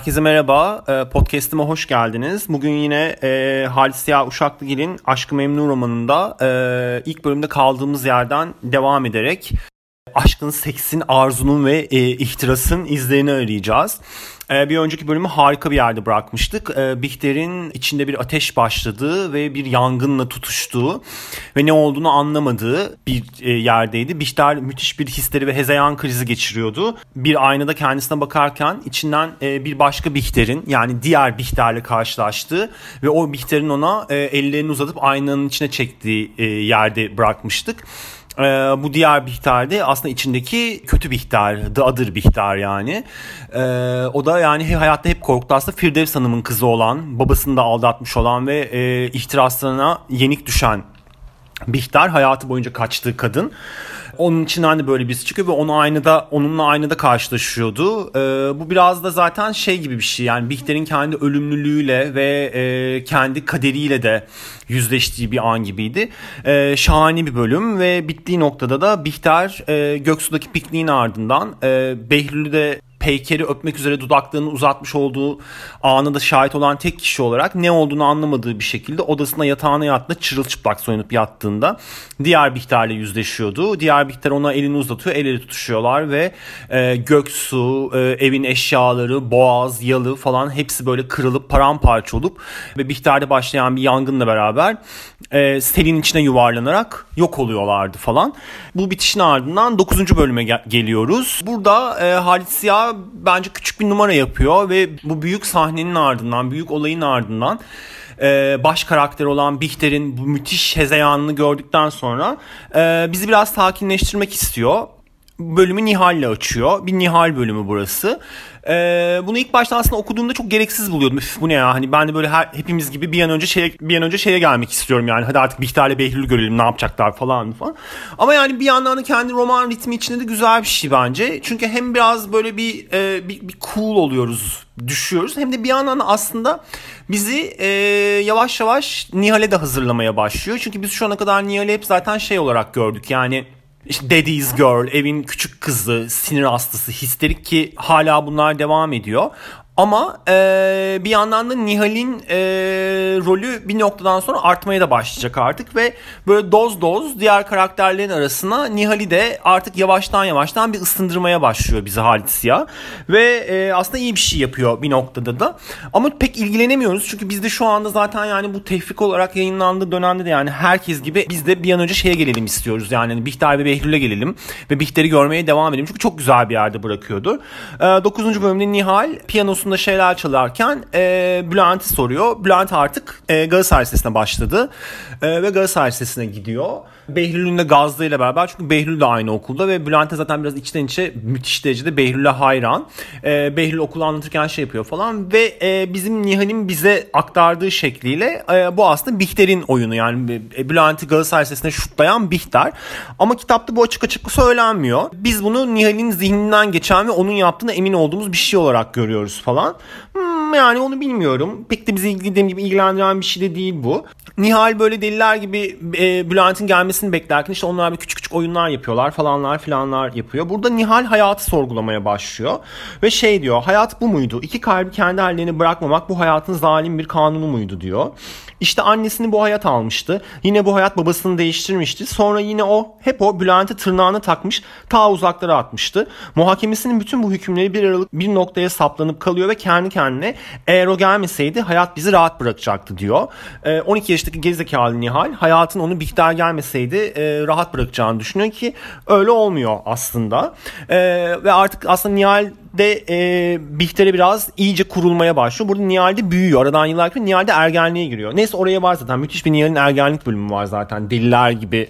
Herkese merhaba, e, podcast'ime hoş geldiniz. Bugün yine e, Halis Siyah Uşaklıgil'in Aşkı Memnu romanında e, ilk bölümde kaldığımız yerden devam ederek aşkın, seksin, arzunun ve e, ihtirasın izlerini arayacağız. E, bir önceki bölümü harika bir yerde bırakmıştık. E, Bihter'in içinde bir ateş başladığı ve bir yangınla tutuştuğu ve ne olduğunu anlamadığı bir e, yerdeydi. Bihter müthiş bir histeri ve hezeyan krizi geçiriyordu. Bir aynada kendisine bakarken içinden bir başka Bihter'in yani diğer Bihter'le karşılaştığı ve o Bihter'in ona ellerini uzatıp aynanın içine çektiği yerde bırakmıştık. Ee, bu diğer Bihter de aslında içindeki kötü Bihter, The Other Bihter yani. Ee, o da yani hayatta hep korktu aslında Firdevs Hanım'ın kızı olan, babasını da aldatmış olan ve e, ihtiraslarına yenik düşen Bihter hayatı boyunca kaçtığı kadın. Onun için hani böyle birisi çıkıyor ve onu aynada onunla aynada karşılaşıyordu. Ee, bu biraz da zaten şey gibi bir şey yani Bihter'in kendi ölümlülüğüyle ve e, kendi kaderiyle de yüzleştiği bir an gibiydi. Ee, şahane bir bölüm ve bittiği noktada da Bihter e, Göksu'daki pikniğin ardından e, Behlül'ü de Peyker'i öpmek üzere dudaklarını uzatmış olduğu anı da şahit olan tek kişi olarak ne olduğunu anlamadığı bir şekilde odasına yatağına yattığında çırılçıplak soyunup yattığında diğer Bihter'le yüzleşiyordu. Diğer Bihter ona elini uzatıyor, el ele tutuşuyorlar ve e, Göksu, e, evin eşyaları, boğaz, yalı falan hepsi böyle kırılıp paramparça olup ve Bihter'de başlayan bir yangınla beraber e, selin içine yuvarlanarak yok oluyorlardı falan. Bu bitişin ardından 9. bölüme gel- geliyoruz. Burada e, Halit Siyah bence küçük bir numara yapıyor ve bu büyük sahnenin ardından, büyük olayın ardından e, baş karakter olan Bihter'in bu müthiş hezeyanını gördükten sonra e, bizi biraz sakinleştirmek istiyor bölümü Nihal'le açıyor. Bir Nihal bölümü burası. Ee, bunu ilk başta aslında okuduğumda çok gereksiz buluyordum. Üf, bu ne ya? Hani ben de böyle her, hepimiz gibi bir an önce şeye bir an önce şeye gelmek istiyorum yani. Hadi artık Bihter'le Behlül'ü görelim ne yapacaklar falan falan. Ama yani bir yandan da kendi roman ritmi içinde de güzel bir şey bence. Çünkü hem biraz böyle bir e, bir, bir cool oluyoruz, düşüyoruz. Hem de bir yandan da aslında bizi e, yavaş yavaş Nihal'e de hazırlamaya başlıyor. Çünkü biz şu ana kadar Nihal'i hep zaten şey olarak gördük. Yani işte Daddy's Girl, evin küçük kızı, sinir hastası, histerik ki hala bunlar devam ediyor. Ama e, bir yandan da Nihal'in e, rolü bir noktadan sonra artmaya da başlayacak artık ve böyle doz doz diğer karakterlerin arasına Nihal'i de artık yavaştan yavaştan bir ısındırmaya başlıyor bizi Halit Siyah. Ve e, aslında iyi bir şey yapıyor bir noktada da. Ama pek ilgilenemiyoruz çünkü bizde şu anda zaten yani bu tefrik olarak yayınlandığı dönemde de yani herkes gibi biz de bir an önce şeye gelelim istiyoruz. Yani Bihter ve Behlül'e gelelim ve Bihter'i görmeye devam edelim. Çünkü çok güzel bir yerde bırakıyordu. E, 9. bölümde Nihal piyanosunu konusunda şeyler çalarken e, Bülent'i soruyor. Bülent artık e, Galatasaray Lisesi'ne başladı e, ve Galatasaray Lisesi'ne gidiyor. Behlül'ün de Gazlı ile beraber çünkü Behlül de aynı okulda ve Bülent'e zaten biraz içten içe müthiş derecede Behlül'e hayran. E, Behlül okulu anlatırken şey yapıyor falan ve e, bizim Nihal'in bize aktardığı şekliyle e, bu aslında Bihter'in oyunu yani e, Bülent'i Galatasaray Lisesi'ne şutlayan Bihter. Ama kitapta bu açık açık söylenmiyor. Biz bunu Nihal'in zihninden geçen ve onun yaptığına emin olduğumuz bir şey olarak görüyoruz falan. Hmm, yani onu bilmiyorum. Pek de bizi dediğim gibi ilgilendiren bir şey de değil bu. Nihal böyle deliler gibi e, Bülent'in gelmesini beklerken işte onlar bir küçük küçük oyunlar yapıyorlar falanlar filanlar yapıyor. Burada Nihal hayatı sorgulamaya başlıyor ve şey diyor hayat bu muydu? İki kalbi kendi hallerini bırakmamak bu hayatın zalim bir kanunu muydu diyor. İşte annesini bu hayat almıştı. Yine bu hayat babasını değiştirmişti. Sonra yine o hep o Bülent'e tırnağını takmış ta uzaklara atmıştı. Muhakemesinin bütün bu hükümleri bir aralık bir noktaya saplanıp kalıyor ve kendi kendine eğer o gelmeseydi hayat bizi rahat bırakacaktı diyor. E, 12 yaşındaki gerizekalı Nihal hayatın onu Bihter gelmeseydi e, rahat bırakacağını düşünüyor ki öyle olmuyor aslında. E, ve artık aslında Nihal de e, Bihter'e biraz iyice kurulmaya başlıyor. Burada Nihal'de büyüyor. Aradan yıllar geçiyor. Nihal'de ergenliğe giriyor. Neyse oraya var zaten. Müthiş bir Nihal'in ergenlik bölümü var zaten. Deliler gibi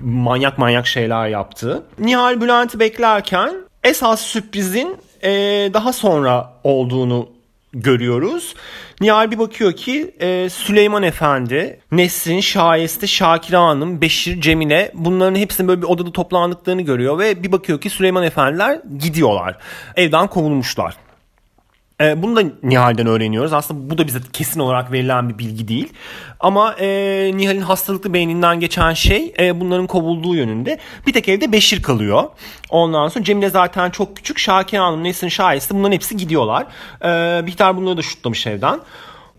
manyak manyak şeyler yaptı. Nihal Bülent'i beklerken esas sürprizin e, daha sonra olduğunu görüyoruz. Nihal bir bakıyor ki e, Süleyman Efendi, Nesrin, Şayeste, Şakira Hanım, Beşir, Cemile bunların hepsinin böyle bir odada toplandıklarını görüyor ve bir bakıyor ki Süleyman Efendiler gidiyorlar. Evden kovulmuşlar. E, bunu da Nihal'den öğreniyoruz. Aslında bu da bize kesin olarak verilen bir bilgi değil. Ama e, Nihal'in hastalıklı beyninden geçen şey e, bunların kovulduğu yönünde. Bir tek evde Beşir kalıyor. Ondan sonra Cemile zaten çok küçük. Şakir Hanım, Nesin Şahesi bunların hepsi gidiyorlar. E, Bihter bunları da şutlamış evden.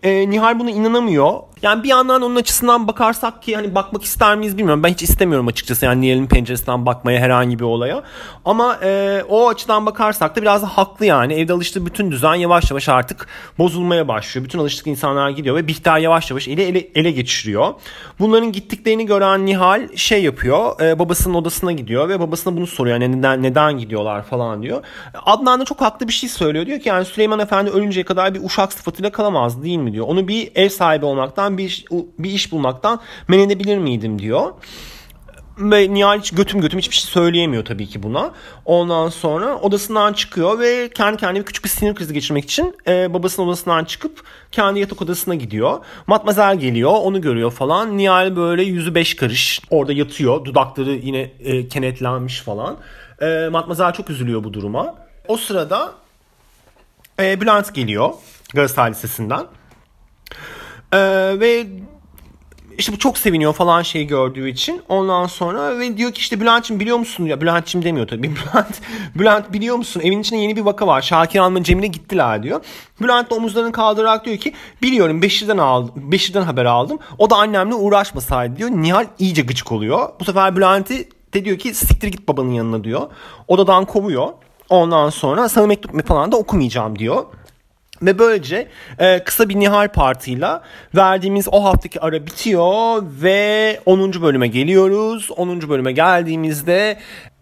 E, Nihal buna inanamıyor. Yani bir yandan onun açısından bakarsak ki hani bakmak ister miyiz bilmiyorum. Ben hiç istemiyorum açıkçası yani Nihal'in penceresinden bakmaya herhangi bir olaya. Ama e, o açıdan bakarsak da biraz da haklı yani. Evde alıştığı bütün düzen yavaş yavaş artık bozulmaya başlıyor. Bütün alıştık insanlar gidiyor ve Bihter yavaş yavaş ele, ele, ele geçiriyor. Bunların gittiklerini gören Nihal şey yapıyor. E, babasının odasına gidiyor ve babasına bunu soruyor. Yani neden, neden gidiyorlar falan diyor. Adnan da çok haklı bir şey söylüyor. Diyor ki yani Süleyman Efendi ölünceye kadar bir uşak sıfatıyla kalamaz değil mi diyor. Onu bir ev sahibi olmaktan bir iş, bir iş bulmaktan men edebilir miydim diyor. Ve Nihal hiç götüm götüm hiçbir şey söyleyemiyor tabii ki buna. Ondan sonra odasından çıkıyor ve kendi kendine küçük bir sinir krizi geçirmek için e, babasının odasından çıkıp kendi yatak odasına gidiyor. Matmazel geliyor onu görüyor falan. Nihal böyle yüzü beş karış orada yatıyor. Dudakları yine e, kenetlenmiş falan. E, Matmazel çok üzülüyor bu duruma. O sırada e, Bülent geliyor Galatasaray Lisesi'nden. Ee, ve işte bu çok seviniyor falan şey gördüğü için. Ondan sonra ve diyor ki işte Bülent'ciğim biliyor musun? Ya Bülent'ciğim demiyor tabii. Bülent, Bülent biliyor musun? Evin içinde yeni bir vaka var. Şakir Hanım'ın Cemile gittiler diyor. Bülent de omuzlarını kaldırarak diyor ki biliyorum Beşir'den aldım. Beşir'den haber aldım. O da annemle uğraşmasaydı diyor. Nihal iyice gıcık oluyor. Bu sefer Bülent'i de diyor ki siktir git babanın yanına diyor. Odadan kovuyor. Ondan sonra sana mektup falan da okumayacağım diyor. Ve böylece e, kısa bir Nihal partıyla verdiğimiz o haftaki ara bitiyor ve 10. bölüme geliyoruz. 10. bölüme geldiğimizde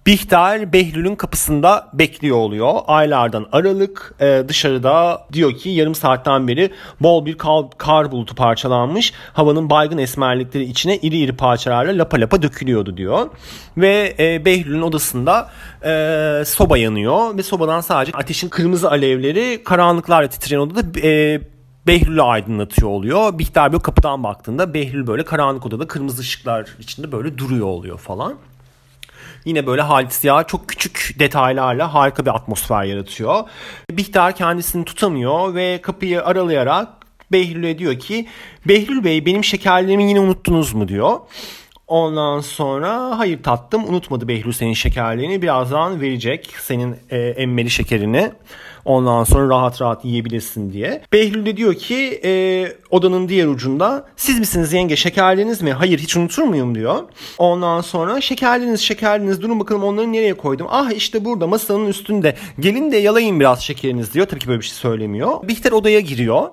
Bihter Behlül'ün kapısında bekliyor oluyor. Aylardan Aralık e, dışarıda diyor ki yarım saatten beri bol bir kar, kar bulutu parçalanmış. Havanın baygın esmerlikleri içine iri iri parçalarla lapa lapa dökülüyordu diyor. Ve e, Behlül'ün odasında e, soba yanıyor ve sobadan sadece ateşin kırmızı alevleri karanlıklarla titreyen odada e, Behlül'ü aydınlatıyor oluyor. Bihter böyle kapıdan baktığında Behlül böyle karanlık odada kırmızı ışıklar içinde böyle duruyor oluyor falan. Yine böyle Halit Ziya çok küçük detaylarla harika bir atmosfer yaratıyor. Bihter kendisini tutamıyor ve kapıyı aralayarak Behlül'e diyor ki Behlül Bey benim şekerlerimi yine unuttunuz mu diyor. Ondan sonra hayır tattım unutmadı Behlül senin şekerlerini birazdan verecek senin e, emmeli şekerini. Ondan sonra rahat rahat yiyebilirsin diye. Behlül de diyor ki e, odanın diğer ucunda siz misiniz yenge şekerleriniz mi? Hayır hiç unutur muyum diyor. Ondan sonra şekerleriniz şekerleriniz durun bakalım onları nereye koydum? Ah işte burada masanın üstünde. Gelin de yalayın biraz şekeriniz diyor. Tabii ki böyle bir şey söylemiyor. Bihter odaya giriyor.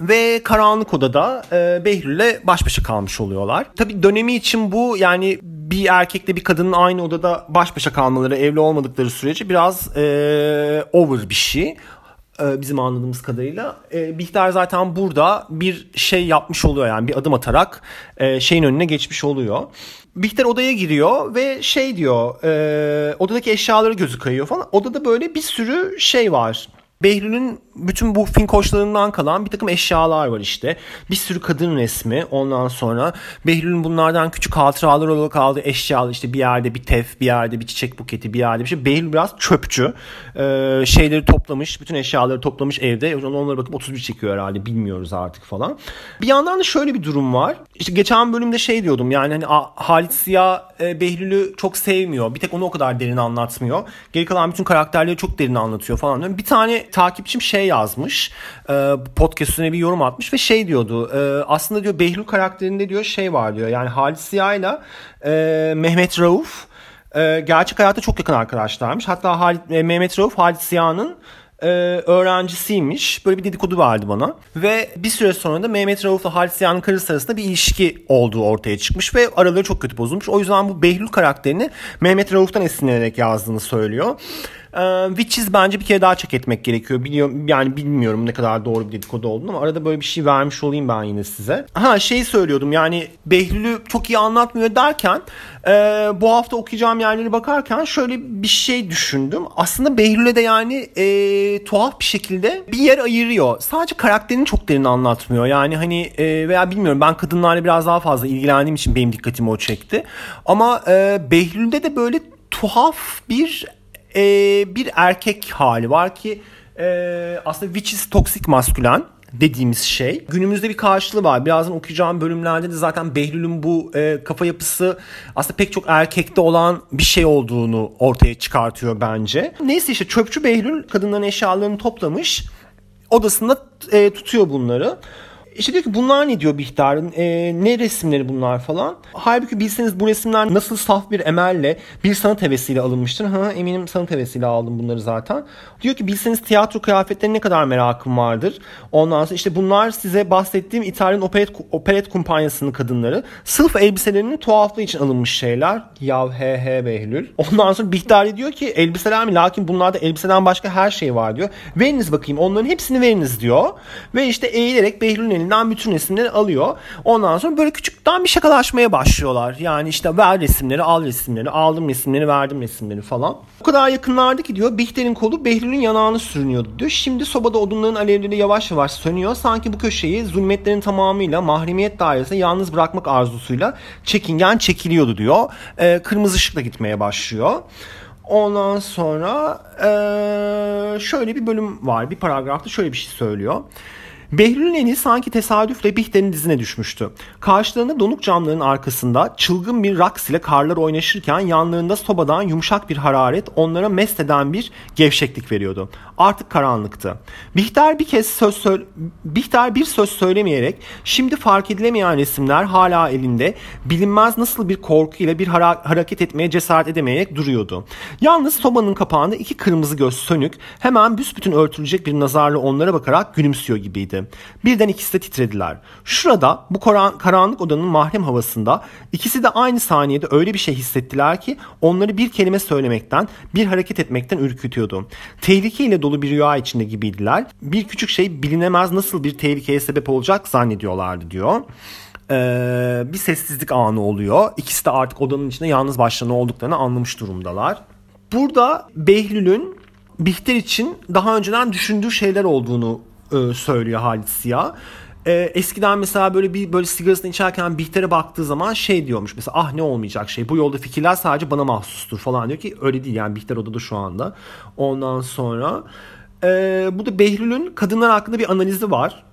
Ve karanlık odada e, Behlül'le baş başa kalmış oluyorlar. Tabi dönemi için bu yani bir erkekle bir kadının aynı odada baş başa kalmaları, evli olmadıkları sürece biraz e, over bir şey e, bizim anladığımız kadarıyla. E, Bihter zaten burada bir şey yapmış oluyor yani bir adım atarak e, şeyin önüne geçmiş oluyor. Bihter odaya giriyor ve şey diyor odadaki eşyaları gözü kayıyor falan. Odada böyle bir sürü şey var Behlül'ün bütün bu finkoşlarından kalan bir takım eşyalar var işte. Bir sürü kadın resmi ondan sonra Behlül'ün bunlardan küçük hatıralar olarak aldığı eşyalar işte bir yerde bir tef, bir yerde bir çiçek buketi, bir yerde bir şey. Behlül biraz çöpçü. Ee, şeyleri toplamış, bütün eşyaları toplamış evde. Onlara bakıp 31 çekiyor herhalde bilmiyoruz artık falan. Bir yandan da şöyle bir durum var. İşte geçen bölümde şey diyordum yani hani Halit Ziya e, Behlül'ü çok sevmiyor. Bir tek onu o kadar derin anlatmıyor. Geri kalan bütün karakterleri çok derin anlatıyor falan. Bir tane takipçim şey yazmış. E, podcast üstüne bir yorum atmış ve şey diyordu. E, aslında diyor Behlül karakterinde diyor şey var diyor. Yani Halis Ziya ile Mehmet Rauf e, gerçek hayatta çok yakın arkadaşlarmış. Hatta Halit, e, Mehmet Rauf Halit Ziya'nın e, öğrencisiymiş. Böyle bir dedikodu vardı bana. Ve bir süre sonra da Mehmet Rauf'la Halit Ziya'nın karısı arasında bir ilişki olduğu ortaya çıkmış ve araları çok kötü bozulmuş. O yüzden bu Behlül karakterini Mehmet Rauf'tan esinlenerek yazdığını söylüyor. Ee, which is bence bir kere daha çek etmek gerekiyor. Biliyorum, yani bilmiyorum ne kadar doğru bir dedikodu olduğunu ama arada böyle bir şey vermiş olayım ben yine size. Ha şey söylüyordum yani Behlül'ü çok iyi anlatmıyor derken e, bu hafta okuyacağım yerleri bakarken şöyle bir şey düşündüm. Aslında Behlül'e de yani e, tuhaf bir şekilde bir yer ayırıyor. Sadece karakterini çok derin anlatmıyor. Yani hani e, veya bilmiyorum ben kadınlarla biraz daha fazla ilgilendiğim için benim dikkatimi o çekti. Ama e, Behlül'de de böyle tuhaf bir e, bir erkek hali var ki e, aslında which is toxic maskülen dediğimiz şey. Günümüzde bir karşılığı var. Birazdan okuyacağım bölümlerde de zaten Behlül'ün bu e, kafa yapısı aslında pek çok erkekte olan bir şey olduğunu ortaya çıkartıyor bence. Neyse işte çöpçü Behlül kadınların eşyalarını toplamış. Odasında e, tutuyor bunları. İşte diyor ki bunlar ne diyor Bihter'in e, ne resimleri bunlar falan. Halbuki bilseniz bu resimler nasıl saf bir emelle bir sanat hevesiyle alınmıştır. Ha eminim sanat hevesiyle aldım bunları zaten. Diyor ki bilseniz tiyatro kıyafetlerine ne kadar merakım vardır. Ondan sonra işte bunlar size bahsettiğim İtalyan operet, operet kumpanyasının kadınları. Sırf elbiselerinin tuhaflığı için alınmış şeyler. Yav he he Behlül. Ondan sonra Bihter diyor ki elbiseler mi? Lakin bunlarda elbiseden başka her şey var diyor. Veriniz bakayım onların hepsini veriniz diyor. Ve işte eğilerek Behlül'ün elinden bütün resimleri alıyor. Ondan sonra böyle küçükten bir şakalaşmaya başlıyorlar. Yani işte ver resimleri, al resimleri, aldım resimleri, verdim resimleri falan. O kadar yakınlardı ki diyor Bihter'in kolu Behlül'ün yanağını sürünüyordu diyor. Şimdi sobada odunların alevleri yavaş yavaş sönüyor. Sanki bu köşeyi zulmetlerin tamamıyla mahremiyet dairesinde yalnız bırakmak arzusuyla çekingen çekiliyordu diyor. Ee, kırmızı ışıkla gitmeye başlıyor. Ondan sonra ee, şöyle bir bölüm var. Bir paragrafta şöyle bir şey söylüyor. Behlül'ün eli sanki tesadüfle Bihter'in dizine düşmüştü. Karşılarında donuk camların arkasında çılgın bir raks ile karlar oynaşırken yanlarında sobadan yumuşak bir hararet onlara mest eden bir gevşeklik veriyordu. Artık karanlıktı. Bihter bir kez söz söyle Bihter bir söz söylemeyerek şimdi fark edilemeyen resimler hala elinde bilinmez nasıl bir korkuyla bir hara- hareket etmeye cesaret edemeyerek duruyordu. Yalnız sobanın kapağında iki kırmızı göz sönük hemen büsbütün örtülecek bir nazarla onlara bakarak gülümsüyor gibiydi etti. Birden ikisi de titrediler. Şurada bu karanlık odanın mahrem havasında ikisi de aynı saniyede öyle bir şey hissettiler ki onları bir kelime söylemekten, bir hareket etmekten ürkütüyordu. Tehlikeyle dolu bir rüya içinde gibiydiler. Bir küçük şey bilinemez nasıl bir tehlikeye sebep olacak zannediyorlardı diyor ee, bir sessizlik anı oluyor. İkisi de artık odanın içinde yalnız başlarına olduklarını anlamış durumdalar. Burada Behlül'ün Bihter için daha önceden düşündüğü şeyler olduğunu e, söylüyor Halit Siyah. E, eskiden mesela böyle bir böyle sigarasını içerken Bihter'e baktığı zaman şey diyormuş mesela ah ne olmayacak şey bu yolda fikirler sadece bana mahsustur falan diyor ki öyle değil yani Bihter odada şu anda. Ondan sonra e, bu da Behlül'ün kadınlar hakkında bir analizi var.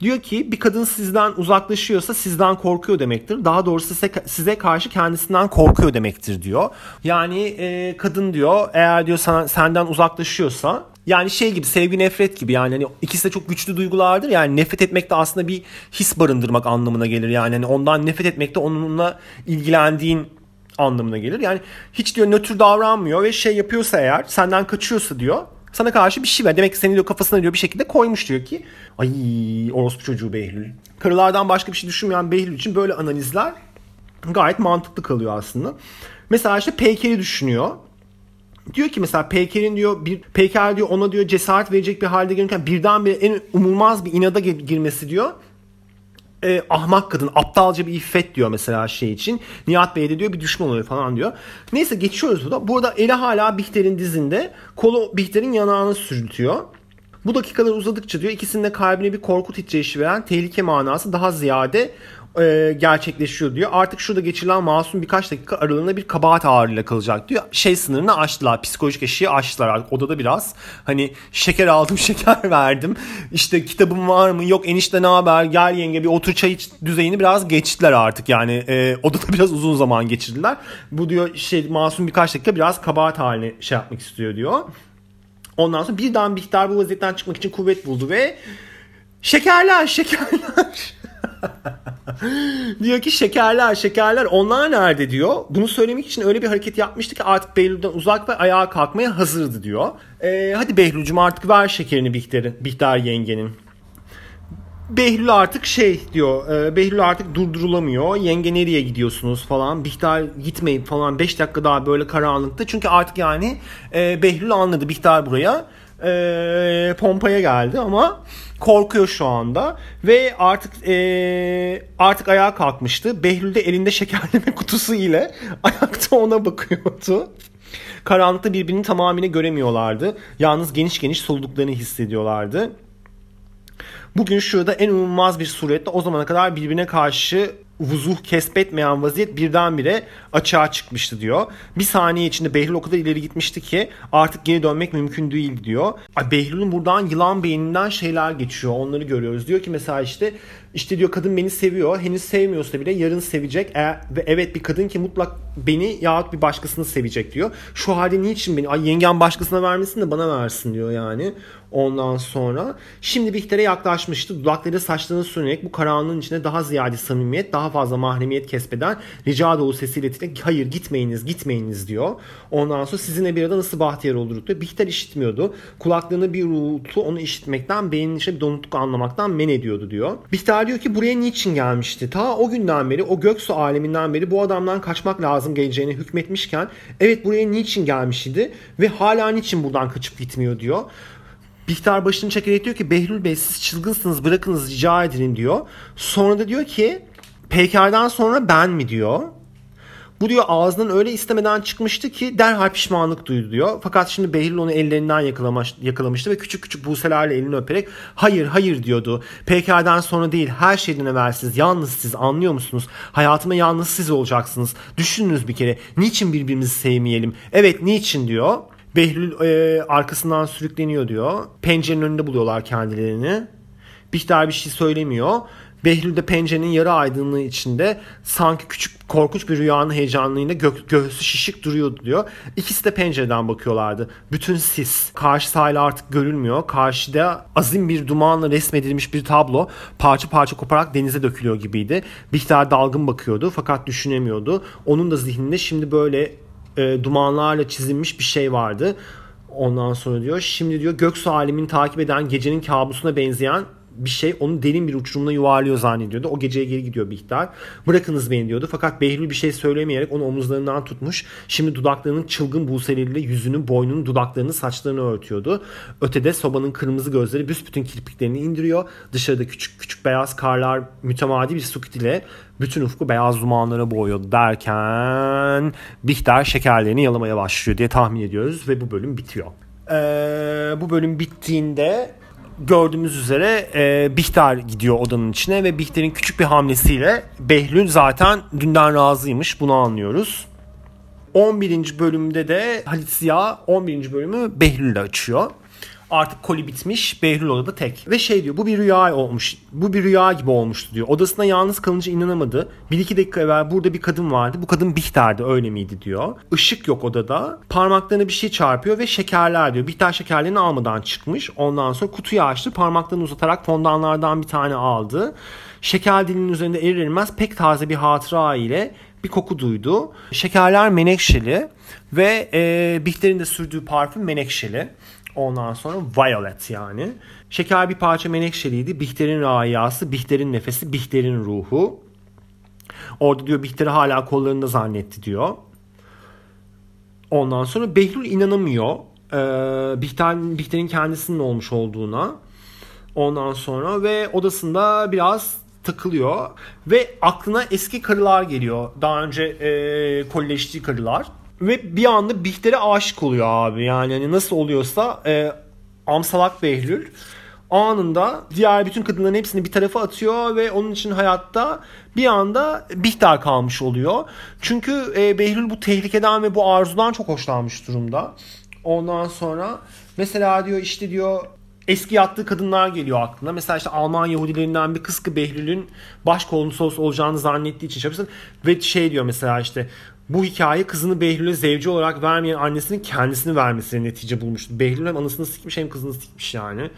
Diyor ki bir kadın sizden uzaklaşıyorsa sizden korkuyor demektir. Daha doğrusu size, size karşı kendisinden korkuyor demektir diyor. Yani e, kadın diyor eğer diyor sana, senden uzaklaşıyorsa yani şey gibi sevgi nefret gibi yani hani ikisi de çok güçlü duygulardır. Yani nefret etmek de aslında bir his barındırmak anlamına gelir. Yani hani ondan nefret etmek de onunla ilgilendiğin anlamına gelir. Yani hiç diyor nötr davranmıyor ve şey yapıyorsa eğer senden kaçıyorsa diyor sana karşı bir şey var. Demek ki senin diyor kafasına diyor bir şekilde koymuş diyor ki ay orospu çocuğu Behlül. Karılardan başka bir şey düşünmeyen Behlül için böyle analizler gayet mantıklı kalıyor aslında. Mesela işte Peyker'i düşünüyor diyor ki mesela Peyker'in diyor bir Peyker diyor ona diyor cesaret verecek bir halde gelirken birdenbire en umulmaz bir inada girmesi diyor e, ahmak kadın, aptalca bir iffet diyor mesela şey için. Nihat Bey de diyor bir düşman oluyor falan diyor. Neyse geçiyoruz burada. Burada eli hala Bihter'in dizinde. Kolu Bihter'in yanağını sürtüyor. Bu dakikalar uzadıkça diyor ikisinin de kalbine bir korku titreşi veren tehlike manası daha ziyade e, gerçekleşiyor diyor. Artık şurada geçirilen masum birkaç dakika aralığında bir kabahat ağırlığıyla kalacak diyor. Şey sınırını aştılar. Psikolojik eşiği aştılar artık. Odada biraz hani şeker aldım şeker verdim. İşte kitabım var mı? Yok enişte ne haber? Gel yenge bir otur çay iç düzeyini biraz geçtiler artık. Yani e, odada biraz uzun zaman geçirdiler. Bu diyor şey masum birkaç dakika biraz kabahat haline şey yapmak istiyor diyor. Ondan sonra birden Bihter bu vaziyetten çıkmak için kuvvet buldu ve şekerler şekerler diyor ki şekerler şekerler onlar nerede diyor. Bunu söylemek için öyle bir hareket yapmıştı ki artık Behlül'den uzak ve ayağa kalkmaya hazırdı diyor. Ee, hadi Behlül'cüm artık ver şekerini Bihter'in, Bihter yengenin. Behlül artık şey diyor. E, Behlül artık durdurulamıyor. Yenge nereye gidiyorsunuz falan. Bihter gitmeyip falan 5 dakika daha böyle karanlıkta. Çünkü artık yani e, Behlül anladı Bihter buraya e, pompaya geldi ama korkuyor şu anda ve artık e, artık ayağa kalkmıştı. Behlül de elinde şekerleme kutusu ile ayakta ona bakıyordu. Karanlıkta birbirini tamamıyla göremiyorlardı. Yalnız geniş geniş soluduklarını hissediyorlardı. Bugün şurada en umulmaz bir surette o zamana kadar birbirine karşı vuzuh kesbetmeyen vaziyet birdenbire açığa çıkmıştı diyor. Bir saniye içinde Behlül o kadar ileri gitmişti ki artık geri dönmek mümkün değil diyor. Behlül'ün buradan yılan beyninden şeyler geçiyor. Onları görüyoruz. Diyor ki mesela işte işte diyor kadın beni seviyor. Henüz sevmiyorsa bile yarın sevecek. E, ve evet bir kadın ki mutlak beni yahut bir başkasını sevecek diyor. Şu halde niçin beni? Ay yengem başkasına vermesin de bana versin diyor yani. Ondan sonra şimdi Bihter'e yaklaşmıştı. Dudakları saçlarını sürünerek bu karanlığın içinde daha ziyade samimiyet, daha fazla mahremiyet kesbeden rica dolu sesiyle hayır gitmeyiniz gitmeyiniz diyor. Ondan sonra sizinle bir arada nasıl bahtiyar olurduk diyor. Bihter işitmiyordu. Kulaklarına bir uğultu onu işitmekten, beyninin içinde bir donukluk anlamaktan men ediyordu diyor. Bihter diyor ki buraya niçin gelmişti? Ta o günden beri, o göksu aleminden beri bu adamdan kaçmak lazım geleceğine hükmetmişken evet buraya niçin gelmişti ve hala niçin buradan kaçıp gitmiyor diyor. Bihter başını çekerek diyor ki Behlül Bey siz çılgınsınız bırakınız rica edin diyor. Sonra da diyor ki Peyker'den sonra ben mi diyor. Bu diyor ağzından öyle istemeden çıkmıştı ki derhal pişmanlık duydu diyor. Fakat şimdi Behlül onu ellerinden yakalamış, yakalamıştı ve küçük küçük buselerle elini öperek hayır hayır diyordu. Peyker'den sonra değil her şeyden evvel yalnız siz anlıyor musunuz? Hayatıma yalnız siz olacaksınız. Düşününüz bir kere niçin birbirimizi sevmeyelim? Evet niçin diyor. Behlül e, arkasından sürükleniyor diyor. Pencerenin önünde buluyorlar kendilerini. Bihter bir şey söylemiyor. Behlül de pencerenin yarı aydınlığı içinde sanki küçük korkunç bir rüyanın heyecanlığıyla gö göğsü şişik duruyordu diyor. İkisi de pencereden bakıyorlardı. Bütün sis. Karşı sahil artık görülmüyor. Karşıda azim bir dumanla resmedilmiş bir tablo parça parça koparak denize dökülüyor gibiydi. Bihter dalgın bakıyordu fakat düşünemiyordu. Onun da zihninde şimdi böyle e, dumanlarla çizilmiş bir şey vardı. Ondan sonra diyor şimdi diyor göksu alemini takip eden gecenin kabusuna benzeyen bir şey onu derin bir uçurumuna yuvarlıyor zannediyordu. O geceye geri gidiyor Bihter. Bırakınız beni diyordu. Fakat Behlül bir şey söylemeyerek onu omuzlarından tutmuş. Şimdi dudaklarının çılgın buseleriyle yüzünü, boynunu, dudaklarını, saçlarını örtüyordu. Ötede sobanın kırmızı gözleri büsbütün kirpiklerini indiriyor. Dışarıda küçük küçük beyaz karlar mütemadi bir sukut ile bütün ufku beyaz dumanlara boğuyordu derken Bihter şekerlerini yalamaya başlıyor diye tahmin ediyoruz ve bu bölüm bitiyor. Ee, bu bölüm bittiğinde gördüğümüz üzere e, Bihter gidiyor odanın içine ve Bihter'in küçük bir hamlesiyle Behlül zaten dünden razıymış bunu anlıyoruz. 11. bölümde de Halit Ziya 11. bölümü Behlül'le açıyor. Artık koli bitmiş. Behlül odada tek. Ve şey diyor bu bir rüya olmuş. Bu bir rüya gibi olmuştu diyor. Odasına yalnız kalınca inanamadı. Bir iki dakika evvel burada bir kadın vardı. Bu kadın Bihter'di öyle miydi diyor. Işık yok odada. Parmaklarına bir şey çarpıyor ve şekerler diyor. Bihter şekerlerini almadan çıkmış. Ondan sonra kutuyu açtı. Parmaklarını uzatarak fondanlardan bir tane aldı. Şeker dilinin üzerinde erir erimez pek taze bir hatıra ile bir koku duydu. Şekerler menekşeli ve e, Bihter'in de sürdüğü parfüm menekşeli. Ondan sonra Violet yani. Şeker bir parça menekşeliydi. Bihter'in rayası, Bihter'in nefesi, Bihter'in ruhu. Orada diyor Bihter'i hala kollarında zannetti diyor. Ondan sonra Behlül inanamıyor. Ee, Bihter, Bihter'in kendisinin olmuş olduğuna. Ondan sonra ve odasında biraz takılıyor. Ve aklına eski karılar geliyor. Daha önce e, kolleştiği karılar. Ve bir anda Bihter'e aşık oluyor abi. Yani hani nasıl oluyorsa e, Amsalak Behlül anında diğer bütün kadınların hepsini bir tarafa atıyor ve onun için hayatta bir anda Bihter kalmış oluyor. Çünkü e, Behlül bu tehlikeden ve bu arzudan çok hoşlanmış durumda. Ondan sonra mesela diyor işte diyor eski yattığı kadınlar geliyor aklına. Mesela işte Alman Yahudilerinden bir kız ki Behlül'ün başkonsolos olacağını zannettiği için çalışsın. Ve şey diyor mesela işte bu hikaye kızını Behlül'e zevci olarak vermeyen annesinin kendisini vermesine netice bulmuştu. Behlül hem anasını sikmiş hem kızını sikmiş yani.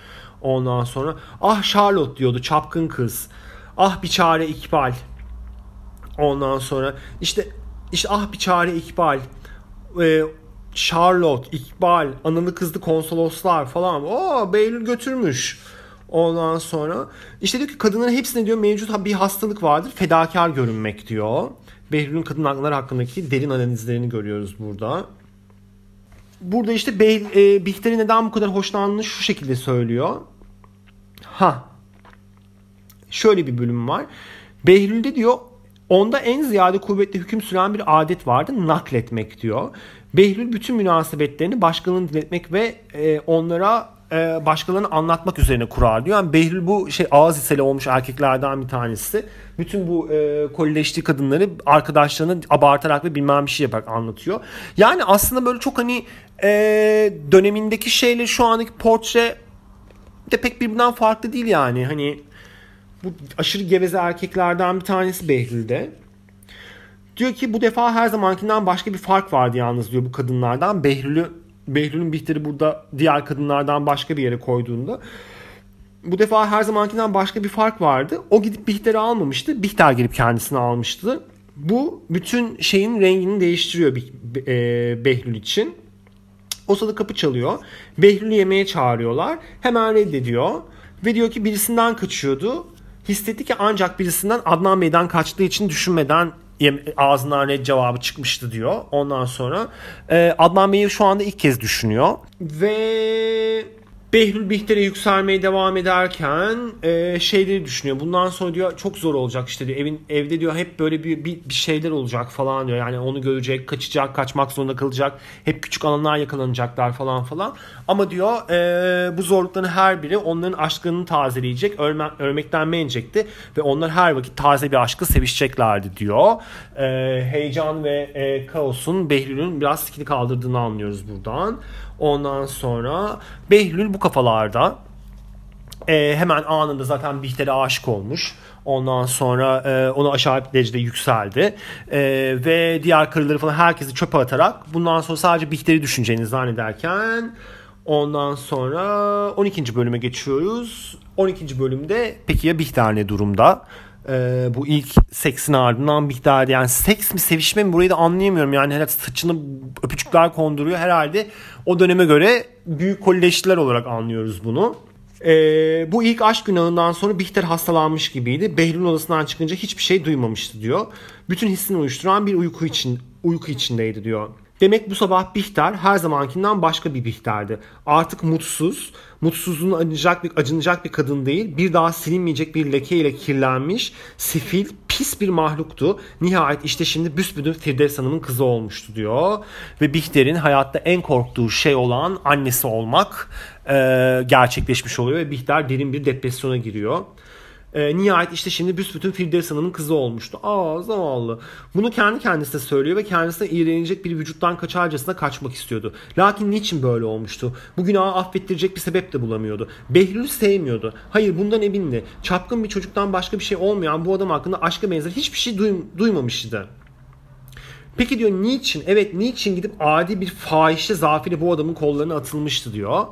Ondan sonra ah Charlotte diyordu çapkın kız. Ah bir çare İkbal. Ondan sonra işte işte ah bir çare İkbal. Ee, Charlotte, İkbal, analı kızlı konsoloslar falan. O Behlül götürmüş. Ondan sonra işte diyor ki kadınların hepsine diyor mevcut bir hastalık vardır. Fedakar görünmek diyor. Behlül'ün kadın hakları hakkındaki derin analizlerini görüyoruz burada. Burada işte Bey, e, Bihter'in neden bu kadar hoşlandığını şu şekilde söylüyor. Ha. Şöyle bir bölüm var. Behlül'de diyor onda en ziyade kuvvetli hüküm süren bir adet vardı nakletmek diyor. Behlül bütün münasebetlerini başkalarını dinletmek ve e, onlara e, başkalarına anlatmak üzerine kurar diyor. Yani Behlül bu şey ağız iseli olmuş erkeklerden bir tanesi. Bütün bu e, kolileştiği kadınları arkadaşlarına abartarak ve bilmem bir şey yaparak anlatıyor. Yani aslında böyle çok hani e, dönemindeki şeyle şu andaki portre de pek birbirinden farklı değil yani. Hani bu aşırı geveze erkeklerden bir tanesi Behlül'de. Diyor ki bu defa her zamankinden başka bir fark vardı yalnız diyor bu kadınlardan. Behlül'ü Behlül'ün Bihter'i burada diğer kadınlardan başka bir yere koyduğunda bu defa her zamankinden başka bir fark vardı. O gidip Bihter'i almamıştı. Bihter gelip kendisini almıştı. Bu bütün şeyin rengini değiştiriyor e, Behlül için. O sırada kapı çalıyor. Behlül'ü yemeğe çağırıyorlar. Hemen reddediyor. Ve diyor ki birisinden kaçıyordu. Hissetti ki ancak birisinden Adnan Bey'den kaçtığı için düşünmeden ağzından red cevabı çıkmıştı diyor. Ondan sonra e, Adnan Bey'i şu anda ilk kez düşünüyor. Ve Behlül Bihter'e yükselmeye devam ederken e, şeyleri düşünüyor. Bundan sonra diyor çok zor olacak işte diyor. Evin evde diyor hep böyle bir, bir bir şeyler olacak falan diyor. Yani onu görecek, kaçacak, kaçmak zorunda kalacak. Hep küçük alanlar yakalanacaklar falan falan. Ama diyor e, bu zorlukların her biri onların aşkını tazeleyecek, ölme, ölmekten menecekti ve onlar her vakit taze bir aşkı sevişeceklerdi diyor. E, heyecan ve e, kaosun Behlül'ün biraz skini kaldırdığını anlıyoruz buradan. Ondan sonra Behlül bu kafalarda e, hemen anında zaten Bihter'e aşık olmuş. Ondan sonra e, onu aşağı bir derecede yükseldi. E, ve diğer karıları falan herkesi çöpe atarak bundan sonra sadece Bihter'i düşüneceğini zannederken ondan sonra 12. bölüme geçiyoruz. 12. bölümde peki ya Bihter ne durumda? E, bu ilk seksin ardından daha yani seks mi sevişme mi burayı da anlayamıyorum yani herhalde saçını öpücükler konduruyor herhalde o döneme göre büyük kolleştiler olarak anlıyoruz bunu. Ee, bu ilk aşk günahından sonra Bihter hastalanmış gibiydi. Behlül odasından çıkınca hiçbir şey duymamıştı diyor. Bütün hissini uyuşturan bir uyku için uyku içindeydi diyor. Demek bu sabah Bihter her zamankinden başka bir Bihter'di. Artık mutsuz, mutsuzluğunu acınacak bir, acınacak bir kadın değil, bir daha silinmeyecek bir leke ile kirlenmiş, sifil, pis bir mahluktu. Nihayet işte şimdi büsbütün Firdevs Hanım'ın kızı olmuştu diyor. Ve Bihter'in hayatta en korktuğu şey olan annesi olmak e, gerçekleşmiş oluyor ve Bihter derin bir depresyona giriyor. E, nihayet işte şimdi büsbütün Firdevs Hanım'ın kızı olmuştu. Aa zavallı. Bunu kendi kendisine söylüyor ve kendisine iğrenecek bir vücuttan kaçarcasına kaçmak istiyordu. Lakin niçin böyle olmuştu? Bu günahı affettirecek bir sebep de bulamıyordu. Behlül'ü sevmiyordu. Hayır bundan emindi. Çapkın bir çocuktan başka bir şey olmayan bu adam hakkında aşka benzer hiçbir şey duym duymamıştı. Peki diyor niçin? Evet niçin gidip adi bir fahişe zafiri bu adamın kollarına atılmıştı diyor.